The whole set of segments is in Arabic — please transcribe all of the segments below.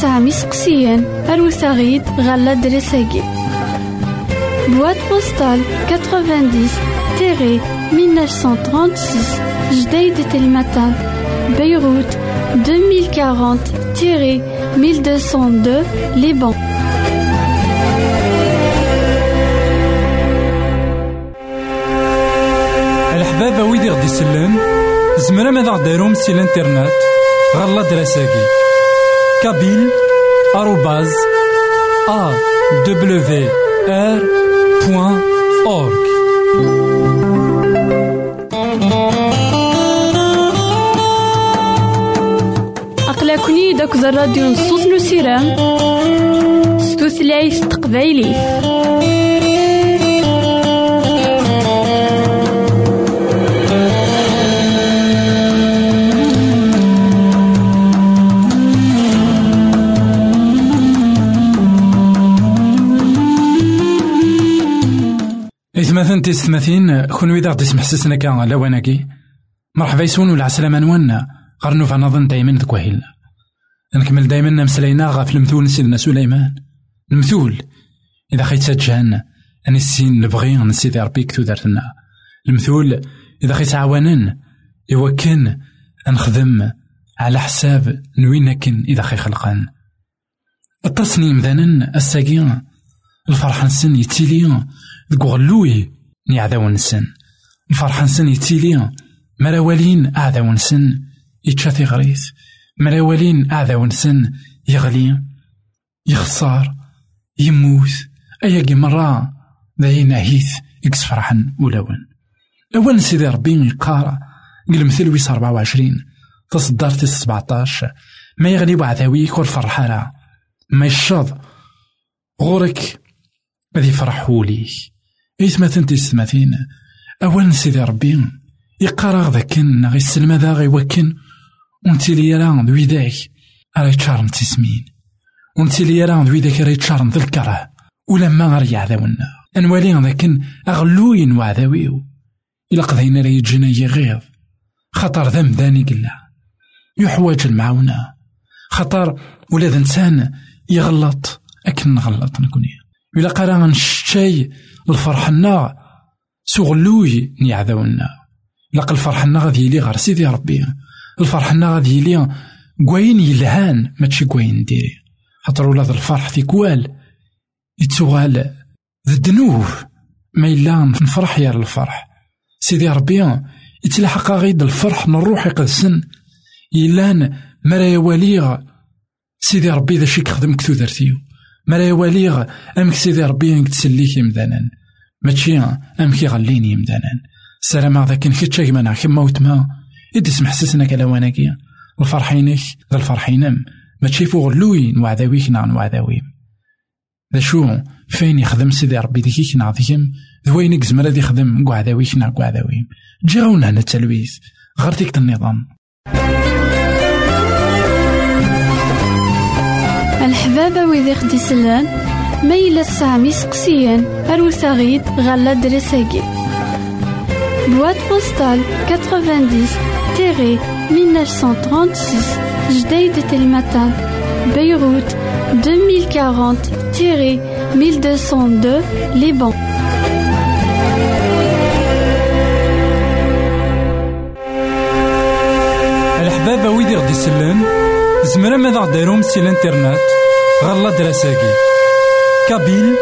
سقسيان أروثاغيد غالا دريساكي بواد بوستال 90 تيري 1936 جديد تلمتان بيروت 2040 تيري 1202 ليبان. الحبابة ويدي غدي يسلن زمرا ماذا غديرهم سي الانترنت غالا دراساكي بوان أورك أقلكني داك الراديو نصوص نسيرام ستوثلايف تقبايلي إثماثن تيستماثين كون ويدا غدي يسمح سسنا كان لواناكي مرحبا يسون ولا عسلامة نوانا. غير نوفا نظن دايما ذك نكمل دايما مسلينا غاف المثول سيدنا سليمان. المثول. إذا خيت جهنم أني السين نبغي نسيدي ربي كتو دارتنا المثول. إذا خيت عوانن. إوا كان نخدم على حساب نوين كن. إذا خي خلقان. التصنيم ذانا الساقي الفرح نسن يتيلي ذك غلوي ني عذاو نسن الفرح نسن يتيلي مراولين أعذاو نسن يتشاتي غريث مراولين أعذاو نسن يغلي يخسر يموت. أيا مرة ذاين هيث إكس فرحا ولون أول سيدي ربي يقارا قل مثل ويس 24 تصدر تيس 17 ما يغني وعذاوي كل فرحة ما يشض غورك غادي يفرحوا ليك إيث ما تنتي ستماثين أول سيدي ربي يقارا غذاكن غي السلمة ذا غي وكن ونتي لي راه ذويداك راه يتشارن تسمين. ونتي لي راه ذويداك راه يتشارن ذا الكره. ولما غير يعذاونا أنوالي لكن أغلوين وعذاويو إلا قضينا راه يجينا يغيظ خطر ذم ذاني قلا يحواج المعاونة خطر ولاد إنسان يغلط. أكن نغلط نكوني. إلا قرأ نشتاي الفرحنا سغلوي نيعذاونا لقى الفرحنا غادي يلي غير سيدي ربي. الفرحنا غادي يلي كواين يلهان ماشي كواين ديري خاطر ولاد الفرح تيكوال يتسوغال ذدنوه ما إلا نفرح يا الفرح. سيدي ربي يتلحق غيد الفرح نروح يقدسن إلان مرا يواليغ سيدي ربي ذا شي كخدم كتو درتيو مرا يواليغ أمك سيدي ربي انك تسليك يمدانا ماشي أمك يغليني يمدانا سلام ذاك كتشا كيما كيما وتما إدي سمح سسنا كلاواناكي الفرحينك ذا الفرحينم ماشي فوق لوين وعذاويك نعن وعذاويم ذا شو؟ فين يخدم سيدي ربي ديكيك نعطيهم ذوين يقزم راه يخدم قعداويك نع قعداويم جي غاونا هنا التلويث غير ديك النظام. الحبابة ويدي خدي سلان. ميلا سامي سقسيان أروثاغيد غالا دريساكي. بواد بوستال 90 تيري 1936 جديد تلمتان بيروت 2040 تيري 1202 ليبان. الحبابة ويدي غدي يسلن زمرا ماذا غديرهم سي الانترنت غالا دراساكي كابيل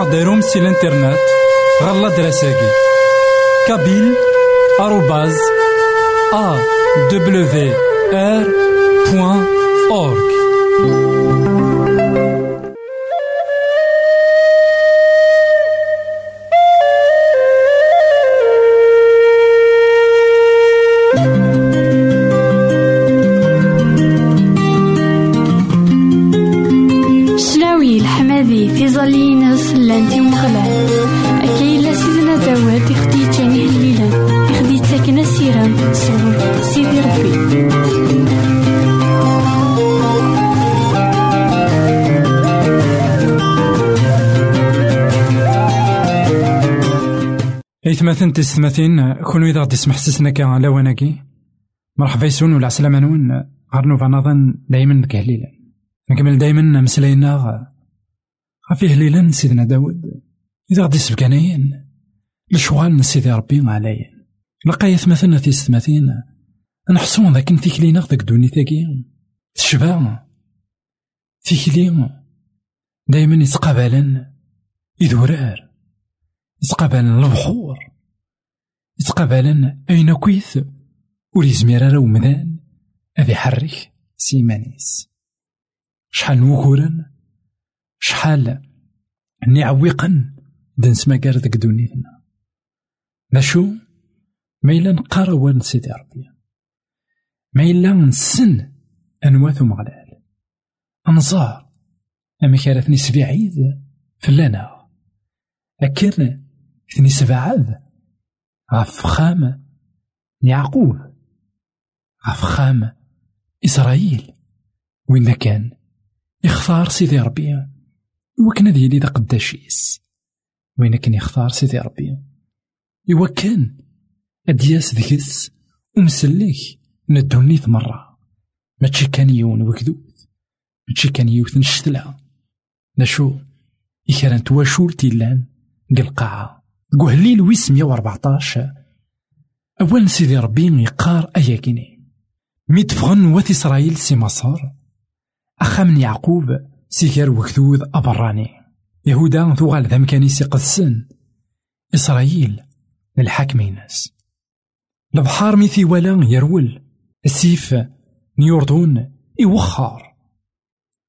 زمرا ماذا غديرهم سي الانترنت غالا دراساكي كابيل آروباز إيثماثن تستماثين كون إذا غدي يسمح سسنا كا لواناكي مرحبا يسون ولا عسلامة نون غار نوفا نظن دايما كهليلا نكمل دايما مسلاينا غافي هليلا سيدنا داود. إذا غدي سبكانيين الشغال سيدي ربي عليا. لقايت مثلا في ستماثين نحسون ذاك نتيكلينا ذاك دونيتاكي تشبع. تيكلي دايما يتقابلن. يدورار. يتقابلن البحور. يتقابلن أين كويث ور يزمير راه ومدان أذي حرك سيمانيس. شحال نوكورن شحال نعوقن؟ دنس مكار ذاك دونيتنا ذا شو ما إلا نقاروا سيدي ربي. ما إلا نسن أنواث مغلال. أنظار. أما كانت نسبي عيد فلانا. لكن ثني سبعاد غف خام يعقوب. غف خام إسرائيل. وين كان؟ يختار سيدي ربي. وكان ذي لي ذا قداشيس وين كان يختار سيدي ربي؟ إوا كان. أدياس ذكس ومسلك ندونيت مرة ماشي كان يون وكذوذ ماشي كان يوث نشتلا دا شو إكران تواشول تيلان قلقاعة قهليل ويس مية وأربعطاش. أول سيدي ربي يقار أياكيني. ميت فغن وث إسرائيل سي مصر. أخا من يعقوب سيكار وكذوذ أبراني. يهودا ثوغال ذا مكانيسي قدسن. إسرائيل الحاكمينس البحار ميثي ولا يرول. السيف نيوردون يوخر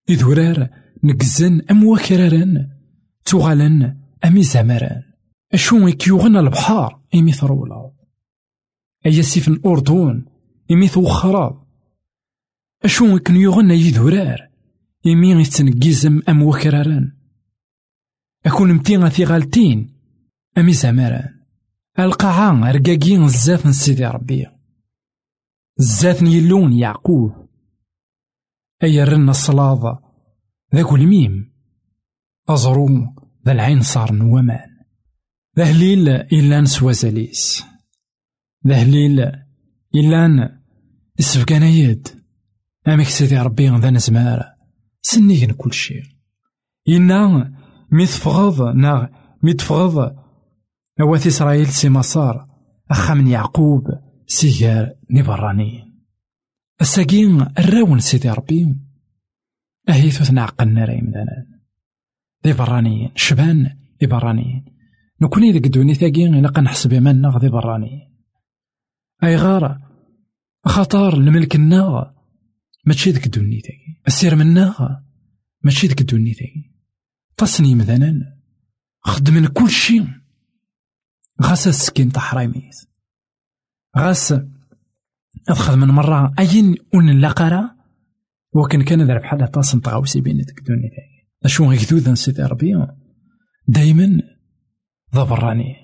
إذورار نقزن أم وكرارن. توغالن أمي زمران أشو يكيوغن البحار إمي ثرولا أيا سيف الأردن إمي توخرا أشو يكن يغن يذورار إمي يتنقزم أم وكرارن أكون متيغا ثيغالتين أمي زمران القاعة رقاقين الزاف سيدي ربي الزاف يلون يعقوب أي رن الصلاة ذاك الميم أزرو ذا العين صار نومان ذا هليل إلا نسوى زاليس ذا هليل إلا السفكان يد أمك سيدي ربي ذا نزمار سنيغن كل شيء إنا ميتفغض نا ميتفغض أوات إسرائيل سي مسار أخا من يعقوب سيجار نبراني الساقين الراون سيدي ربي أهيثو تنعقلنا راي مدانا ذي برانيين شبان ذي برانيين نكوني ذيك الدوني ثاقي إلا نحسب يمنا ذي برانيين أي غارة خطار الملك الناغ ماشي الدوني ثاقي السير من ناغ ماشي الدوني ثاقي تصني مثلا. خدمن كل شي. غاس السكين تحريميت غاس أخذ من مرة أين أون لاقرا وكان كان ذا بحال طاس نطغاوسي بين الدنيا ذاك أشو غيكذوذ سيدي ربي دايما ذا براني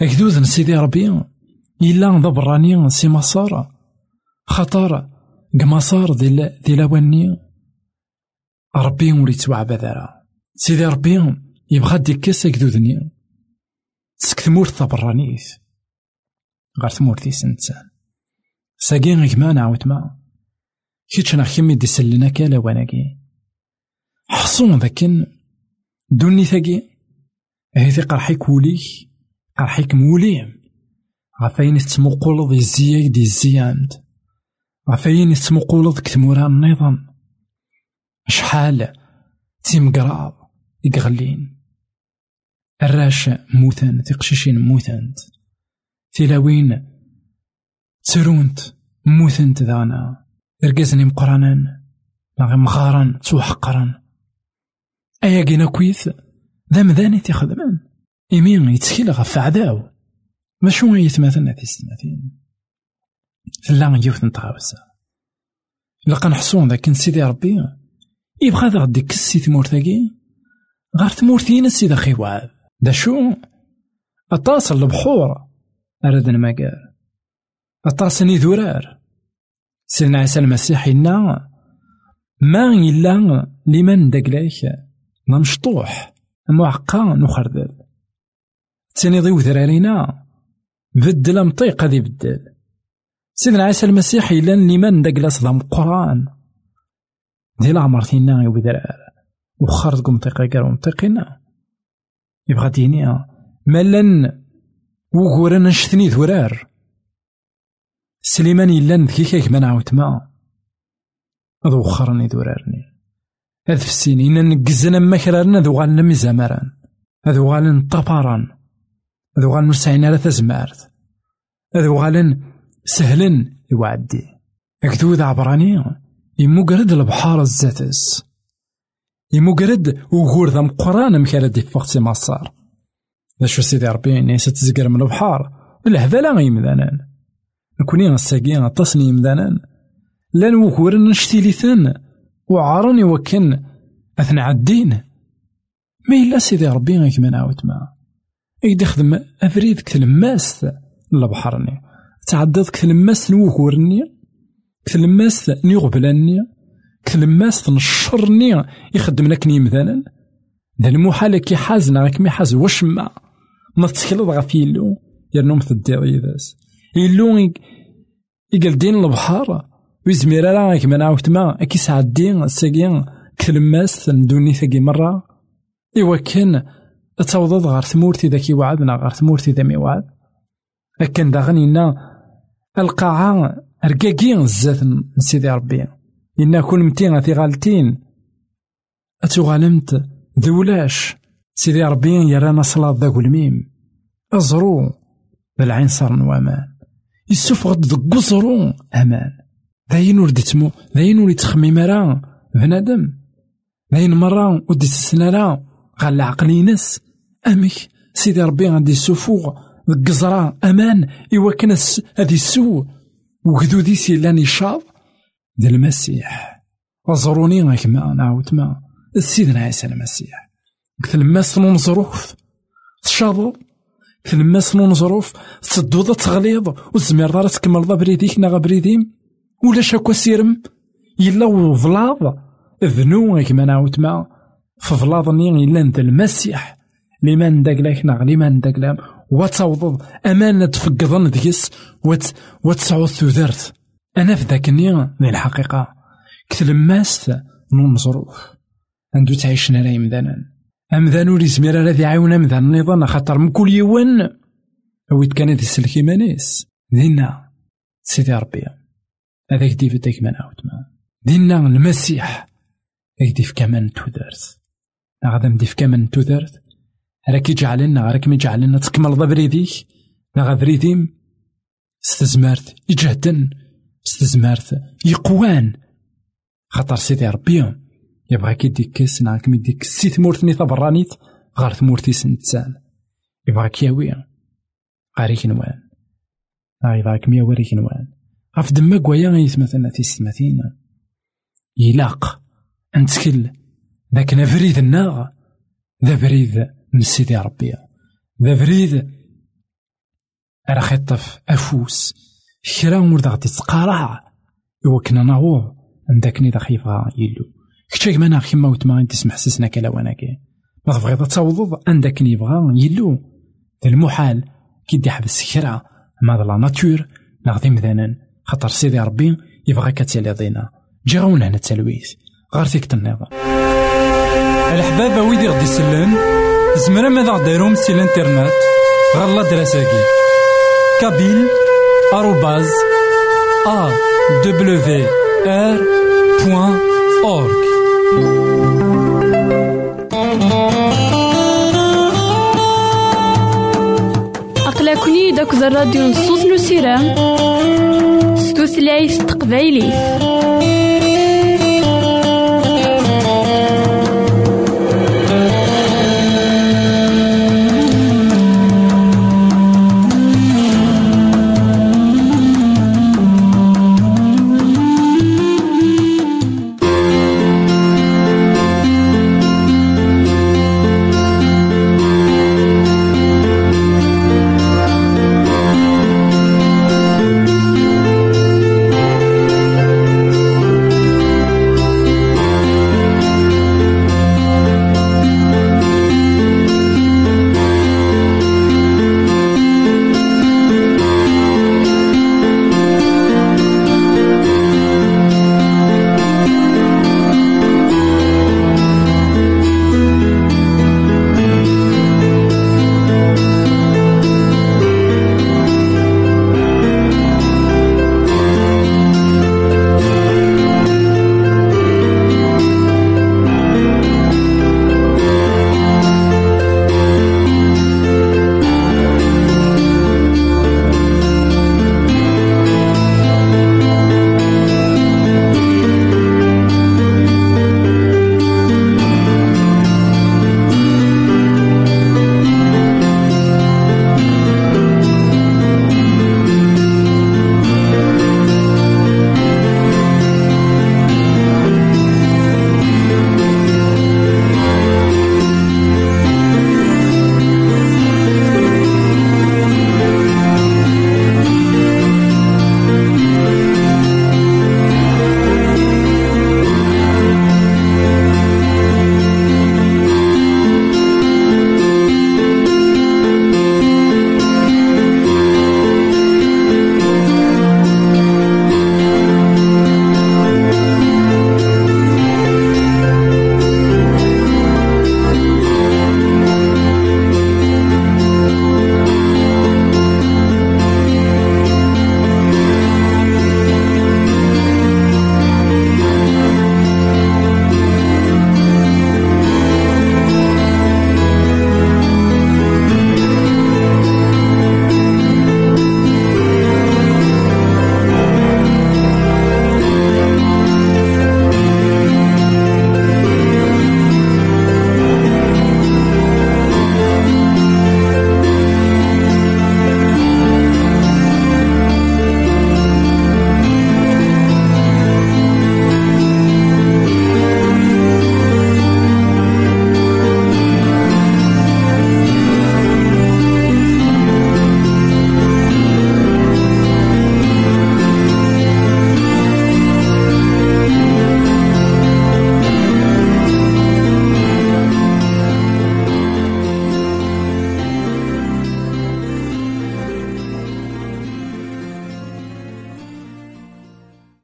غيكذوذ سيدي ربي. إلا ذا براني سي مصار خطر قمصار ذي ذي لواني ربي وليت وعبذرا سيدي ربي يبغى ديكاس كذوذني تسك ثمورت تبرانيت غير ثمورتيس انسان ساقين غيكما نعاود ما. كيتش أنا خيمي دي سلنا كالا واناكي. حصون ذاكن. دوني ثاقي. هذي قرحيك وليك قرحيك موليم غفاين تسمقل ذي الزياك دي الزياند غفاين يتمقولض كتمورا النظام. شحال تيمقراض يقغلين. الراش موثان تقشيشين موثانت تلاوين ترونت موثنت ذانا. رقازني مقرانان نغي مغارن توحقرن أيا قينا كويث ذا مذاني تيخدمان إمين يتكيل غف عداو ما شو يتماثلنا في السنتين فلا يوث نتغاوسا لقا نحصون ذاك سيدي ربي. يبغى ذا غدي كسي تمورتاكي غار تمورتينا سيدا خي وعاد. دا شو؟ أطاس البحور أردنا ما قال. أطاس ذرار. سيدنا عيسى المسيح إنا ما إلا لمن دقلاك نمشطوح. معقا نخردل ضيو ذرارينا بدل مطيق هذي بدل سيدنا عيسى المسيح إلا لمن دقلاس ضم قرآن دي العمر تينا يو ذرار وخرج مطيقة قالوا مطيقنا يبغى دينيا مالا وغورا نشتني ذرار سليمان إلا ذكيكا كما نعاود ما. هذا وخرني ذرارني هذا في السنين نقزنا مكرارنا ذو غالنا مزامران هذو غالن طباران هذو غالن مرسعين على تزمارت هذو غالن سهلن يوعدي هكذو ذا عبراني يمقرد البحار الزاتس يمقرد وغور ذا مقران مكالا دي فوق سي مصار ذا شو سيدي ربي نيسا تزقر من البحار الهبالة غيمدانان نكوني غساقي غطاسني يمدانان لأن وغور نشتيليثن وعارني وكن أثنى عدين ما إلا سيدي ربي غيك ما نعاود ما. إيد يخدم أفريد كتلماس لبحرني. تعدد كتلماس نوكورني كتلماس نيغبلاني كتلماس نشرني يخدم لك مثلا ذا المحال كي حازنا راك مي حاز وشما ما. تسكلض غف يلو يرنوم تدير يداس يلو يقال دين البحر ويزمير راه نعاود ما أكي سعدين ساقين كلماس ندوني ثقي مرة. إوا كان تعوضض غار ثمورتي ذاك يوعدنا غار ثمورتي ذا ميوعد لكن داغنينا القاعة رقاقين زات نسيدي ربي. إنا كون متين غاثي غالتين. أتوغالمت ذولاش. سيدي ربي يرانا صلاة ذاك الميم. أزرو بالعين صار نوامان. يسوف غد ذك أمان. داين ور ديتمو داين ور يتخمم راه بنادم داين مرة ودي تسنالا غال العقل ينس أمك سيدي ربي غادي يسوفو ذك قزرة أمان إوا كان هادي السو سي لاني شاض ذا المسيح وزروني غاك ما نعاود ما سيدنا عيسى المسيح قلت الماس نون ظروف تشاضو قلت الماس نون ظروف تدوض تغليظ وزمير دار تكمل بريديك نا بريديم ولا شاكو سيرم؟ يلا وفلاض. ذنو كما نعاود ما. ففلاضني إلا نتا المسيح. لمن داكلاك نغ لمن داكلام وتوضض أمانة تفقدن ديس. وت وتسعود تودرت أنا في ذاك النية ذي الحقيقة. كتلماس نون ظروف عندو تعيشنا لا يمدانا أمذان ولي زمير الذي عاون أمذان النظام خاطر من كل يوم أويت كان دي السلكي مانيس سيدي ربي. هذاك ديف ديك ما نعاود ما دينا المسيح هيك ديف كمان تودرت غادا مديف كمان تودرت راك يجعلنا راك ميجعلنا تكمل بريديك لا غادريديم استزمارت يجهدن استزمارت يقوان خاطر سيدي ربي يبغى كي ديك سنا كي ديك سي ثمورتني تبرانيت غار ثمورتي سنتسان يبغى كياوي غاريك نوان يبغى كميا وريك نوان غاف دما كوايا غيتمثلنا في السماثين يلاق نتكل ذاك نفريد الناغ ذا بريد من سيدي ربي ذا بريد خيطف أفوس كرا ورد غادي تقارع إوا كنا نعوض عندك نيدا خيفا يلو كتشاك مانا كيما وتما انت تسمح سسنا كلا وناكي ما تبغيض تعوض عندك نيبغا يلو المحال كي دي حبس كرا ما لا ناتور نغدي مذانا خاطر سيدي ربي يبغى كتالي ضينا. جي غاونا هنا التلويث غار فيك تنظر الحبابة ويدي غدي يسلن زمرا ماذا دايرهم سي الانترنت. غالا دراساكي كابيل آروباز أ W R بوان أورك أقلكني داك الراديو نصوص نسيرام ستوثلايف تقبايليه